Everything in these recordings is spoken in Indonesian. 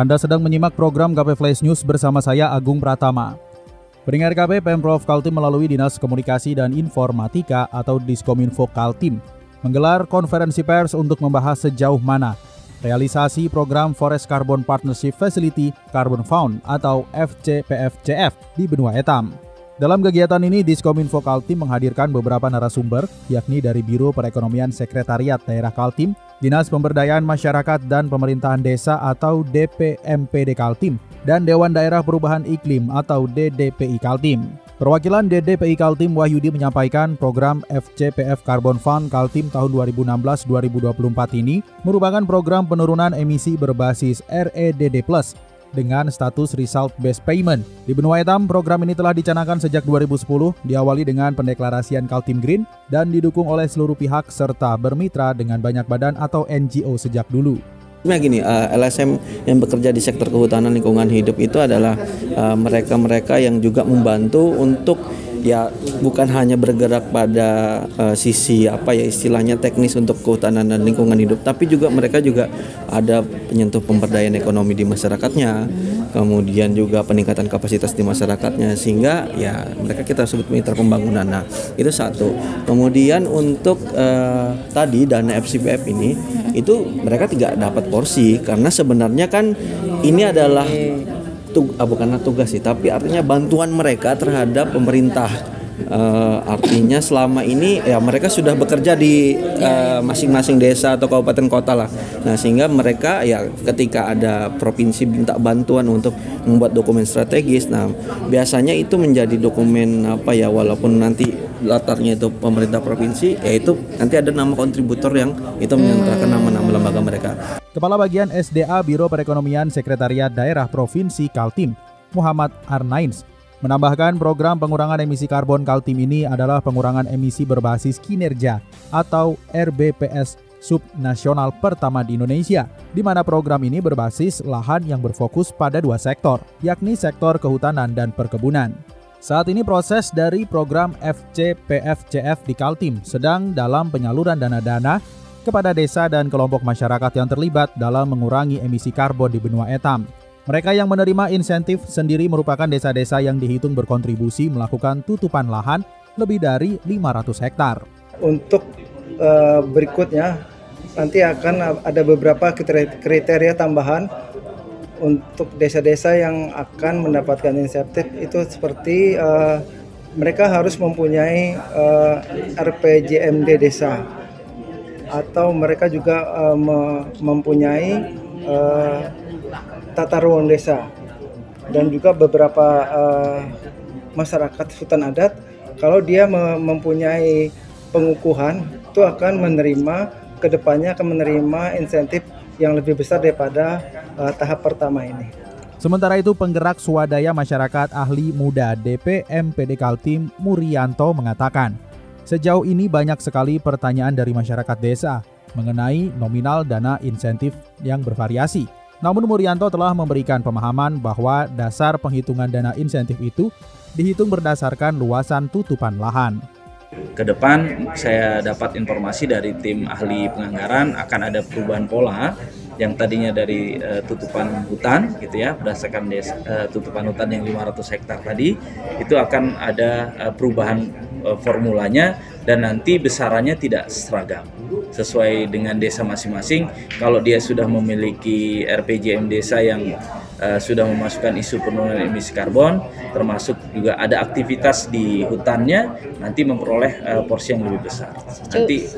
Anda sedang menyimak program KP Flash News bersama saya Agung Pratama. Pendengar KP Pemprov Kaltim melalui Dinas Komunikasi dan Informatika atau Diskominfo Kaltim menggelar konferensi pers untuk membahas sejauh mana realisasi program Forest Carbon Partnership Facility Carbon Fund atau FCPFCF di benua etam. Dalam kegiatan ini, Diskominfo Kaltim menghadirkan beberapa narasumber, yakni dari Biro Perekonomian Sekretariat Daerah Kaltim, Dinas Pemberdayaan Masyarakat dan Pemerintahan Desa atau DPMPD Kaltim, dan Dewan Daerah Perubahan Iklim atau DDPI Kaltim. Perwakilan DDPI Kaltim Wahyudi menyampaikan program FCPF Carbon Fund Kaltim tahun 2016-2024 ini merupakan program penurunan emisi berbasis REDD+, dengan status result based payment. Di benua etam, program ini telah dicanangkan sejak 2010, diawali dengan pendeklarasian Kaltim Green dan didukung oleh seluruh pihak serta bermitra dengan banyak badan atau NGO sejak dulu. Nah gini, uh, LSM yang bekerja di sektor kehutanan lingkungan hidup itu adalah mereka-mereka uh, yang juga membantu untuk ya bukan hanya bergerak pada uh, sisi apa ya istilahnya teknis untuk kehutanan dan lingkungan hidup tapi juga mereka juga ada penyentuh pemberdayaan ekonomi di masyarakatnya kemudian juga peningkatan kapasitas di masyarakatnya sehingga ya mereka kita sebut mitra pembangunan. Nah itu satu. Kemudian untuk uh, tadi dana FCPF ini itu mereka tidak dapat porsi karena sebenarnya kan ini adalah tug, ah, bukanlah tugas sih, tapi artinya bantuan mereka terhadap pemerintah. Uh, artinya selama ini ya mereka sudah bekerja di eh, masing-masing uh, desa atau kabupaten kota lah. Nah sehingga mereka ya ketika ada provinsi minta bantuan untuk membuat dokumen strategis, nah biasanya itu menjadi dokumen apa ya walaupun nanti latarnya itu pemerintah provinsi, yaitu nanti ada nama kontributor yang itu menyantrakan nama-nama lembaga mereka. Kepala Bagian SDA Biro Perekonomian Sekretariat Daerah Provinsi Kaltim, Muhammad Arnains, menambahkan program pengurangan emisi karbon Kaltim ini adalah pengurangan emisi berbasis kinerja atau RBPS subnasional pertama di Indonesia, di mana program ini berbasis lahan yang berfokus pada dua sektor, yakni sektor kehutanan dan perkebunan. Saat ini proses dari program FCPFCF di Kaltim sedang dalam penyaluran dana-dana kepada desa dan kelompok masyarakat yang terlibat dalam mengurangi emisi karbon di benua etam. Mereka yang menerima insentif sendiri merupakan desa-desa yang dihitung berkontribusi melakukan tutupan lahan lebih dari 500 hektar. Untuk uh, berikutnya nanti akan ada beberapa kriteria tambahan untuk desa-desa yang akan mendapatkan insentif itu seperti uh, mereka harus mempunyai uh, RPJMD desa atau mereka juga uh, mempunyai uh, tata ruang desa dan juga beberapa uh, masyarakat hutan adat kalau dia mempunyai pengukuhan itu akan menerima ke depannya akan menerima insentif yang lebih besar daripada uh, tahap pertama ini. Sementara itu penggerak swadaya masyarakat ahli muda DPMPD Kaltim Murianto mengatakan Sejauh ini banyak sekali pertanyaan dari masyarakat desa mengenai nominal dana insentif yang bervariasi. Namun Murianto telah memberikan pemahaman bahwa dasar penghitungan dana insentif itu dihitung berdasarkan luasan tutupan lahan. Ke depan saya dapat informasi dari tim ahli penganggaran akan ada perubahan pola yang tadinya dari uh, tutupan hutan gitu ya berdasarkan des, uh, tutupan hutan yang 500 hektar tadi itu akan ada uh, perubahan uh, formulanya dan nanti besarannya tidak seragam sesuai dengan desa masing-masing kalau dia sudah memiliki RPJM desa yang uh, sudah memasukkan isu penurunan emisi karbon, termasuk juga ada aktivitas di hutannya, nanti memperoleh uh, porsi yang lebih besar. Nanti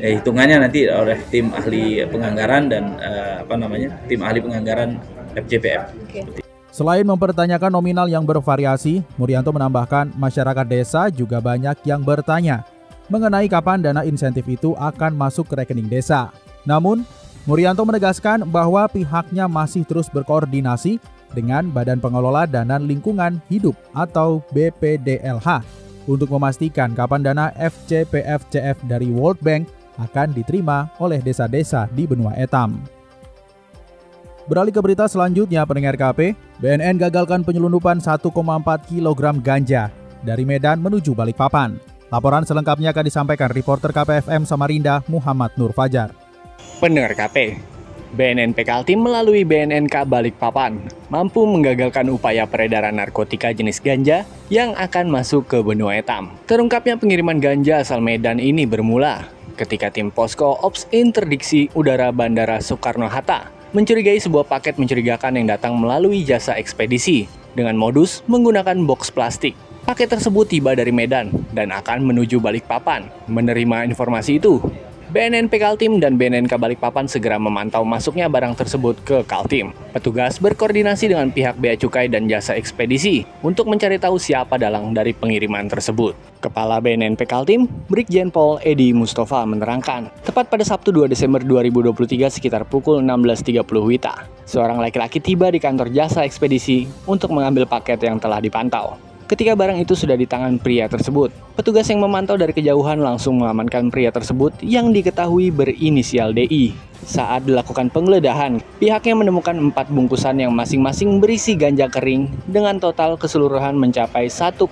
eh, hitungannya nanti oleh tim ahli penganggaran dan uh, apa namanya tim ahli penganggaran FJPM. Okay. Selain mempertanyakan nominal yang bervariasi, Murianto menambahkan masyarakat desa juga banyak yang bertanya mengenai kapan dana insentif itu akan masuk ke rekening desa. Namun, Murianto menegaskan bahwa pihaknya masih terus berkoordinasi dengan Badan Pengelola Dana Lingkungan Hidup atau BPDLH untuk memastikan kapan dana FCPFCF dari World Bank akan diterima oleh desa-desa di benua Etam. Beralih ke berita selanjutnya, pendengar KP, BNN gagalkan penyelundupan 1,4 kg ganja dari Medan menuju Balikpapan. Laporan selengkapnya akan disampaikan reporter KPFM Samarinda Muhammad Nur Fajar. Pendengar KP, BNN Kaltim melalui BNNK Balikpapan mampu menggagalkan upaya peredaran narkotika jenis ganja yang akan masuk ke benua Etam. Terungkapnya pengiriman ganja asal Medan ini bermula ketika tim Posko Ops Interdiksi Udara Bandara Soekarno-Hatta mencurigai sebuah paket mencurigakan yang datang melalui jasa ekspedisi dengan modus menggunakan box plastik. Paket tersebut tiba dari Medan dan akan menuju Balikpapan. Menerima informasi itu, BNN Kaltim dan BNNK Balikpapan segera memantau masuknya barang tersebut ke Kaltim. Petugas berkoordinasi dengan pihak Bea Cukai dan Jasa Ekspedisi untuk mencari tahu siapa dalang dari pengiriman tersebut. Kepala BNN Kaltim, Brigjen Pol Edi Mustafa menerangkan, tepat pada Sabtu 2 Desember 2023 sekitar pukul 16.30 WITA, seorang laki-laki tiba di kantor Jasa Ekspedisi untuk mengambil paket yang telah dipantau. Ketika barang itu sudah di tangan pria tersebut, petugas yang memantau dari kejauhan langsung mengamankan pria tersebut yang diketahui berinisial DI. Saat dilakukan penggeledahan, pihaknya menemukan empat bungkusan yang masing-masing berisi ganja kering dengan total keseluruhan mencapai 1,4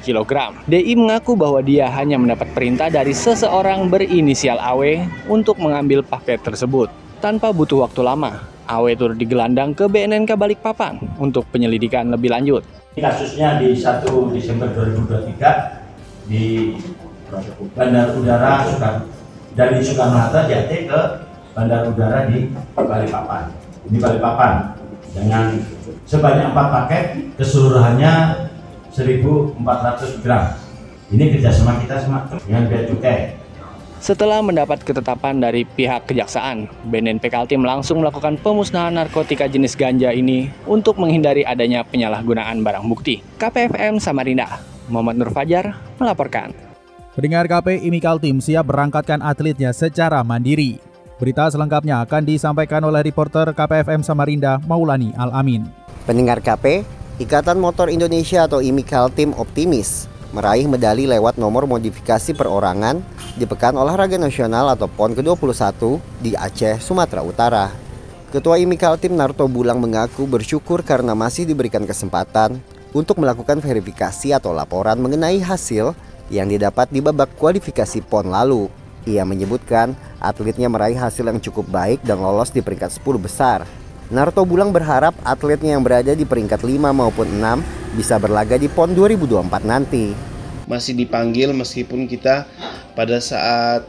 kg. DI mengaku bahwa dia hanya mendapat perintah dari seseorang berinisial AW untuk mengambil paket tersebut. Tanpa butuh waktu lama, AW turut digelandang ke BNNK Balikpapan untuk penyelidikan lebih lanjut. Kasusnya di 1 Desember 2023 di Bandar Udara Soekarno dari Soekarno Hatta jatuh ke Bandar Udara di Balikpapan. Di Balikpapan dengan sebanyak 4 paket keseluruhannya 1400 gram. Ini kerjasama kita sama dengan Bea Cukai setelah mendapat ketetapan dari pihak kejaksaan, BNN Kaltim langsung melakukan pemusnahan narkotika jenis ganja ini untuk menghindari adanya penyalahgunaan barang bukti. KPFM Samarinda, Muhammad Nur Fajar melaporkan. Pendengar KP Imi Kaltim siap berangkatkan atletnya secara mandiri. Berita selengkapnya akan disampaikan oleh reporter KPFM Samarinda Maulani Al-Amin. Pendengar KP, Ikatan Motor Indonesia atau IMI Kaltim optimis meraih medali lewat nomor modifikasi perorangan di Pekan Olahraga Nasional atau PON ke-21 di Aceh, Sumatera Utara. Ketua IMI Kaltim Narto Bulang mengaku bersyukur karena masih diberikan kesempatan untuk melakukan verifikasi atau laporan mengenai hasil yang didapat di babak kualifikasi PON lalu. Ia menyebutkan atletnya meraih hasil yang cukup baik dan lolos di peringkat 10 besar. Narto Bulang berharap atletnya yang berada di peringkat 5 maupun 6 bisa berlaga di PON 2024 nanti. Masih dipanggil meskipun kita pada saat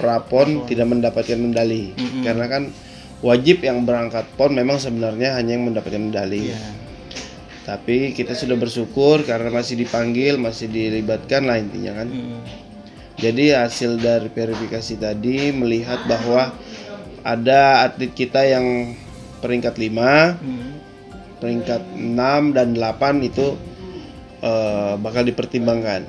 prapon tidak mendapatkan medali mm -hmm. karena kan wajib yang berangkat PON memang sebenarnya hanya yang mendapatkan medali. Yeah. Tapi kita sudah bersyukur karena masih dipanggil, masih dilibatkan lah intinya kan. Mm. Jadi hasil dari verifikasi tadi melihat bahwa ada atlet kita yang peringkat 5 mm peringkat 6 dan 8 itu uh, bakal dipertimbangkan.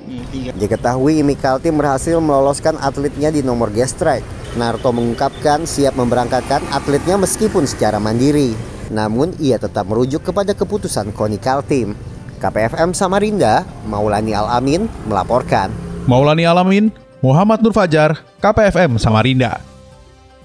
Diketahui Imi Kalti berhasil meloloskan atletnya di nomor gestrek. Narto mengungkapkan siap memberangkatkan atletnya meskipun secara mandiri. Namun ia tetap merujuk kepada keputusan KONI Kaltim. KPFM Samarinda, Maulani Alamin melaporkan. Maulani Alamin, Muhammad Nur Fajar, KPFM Samarinda.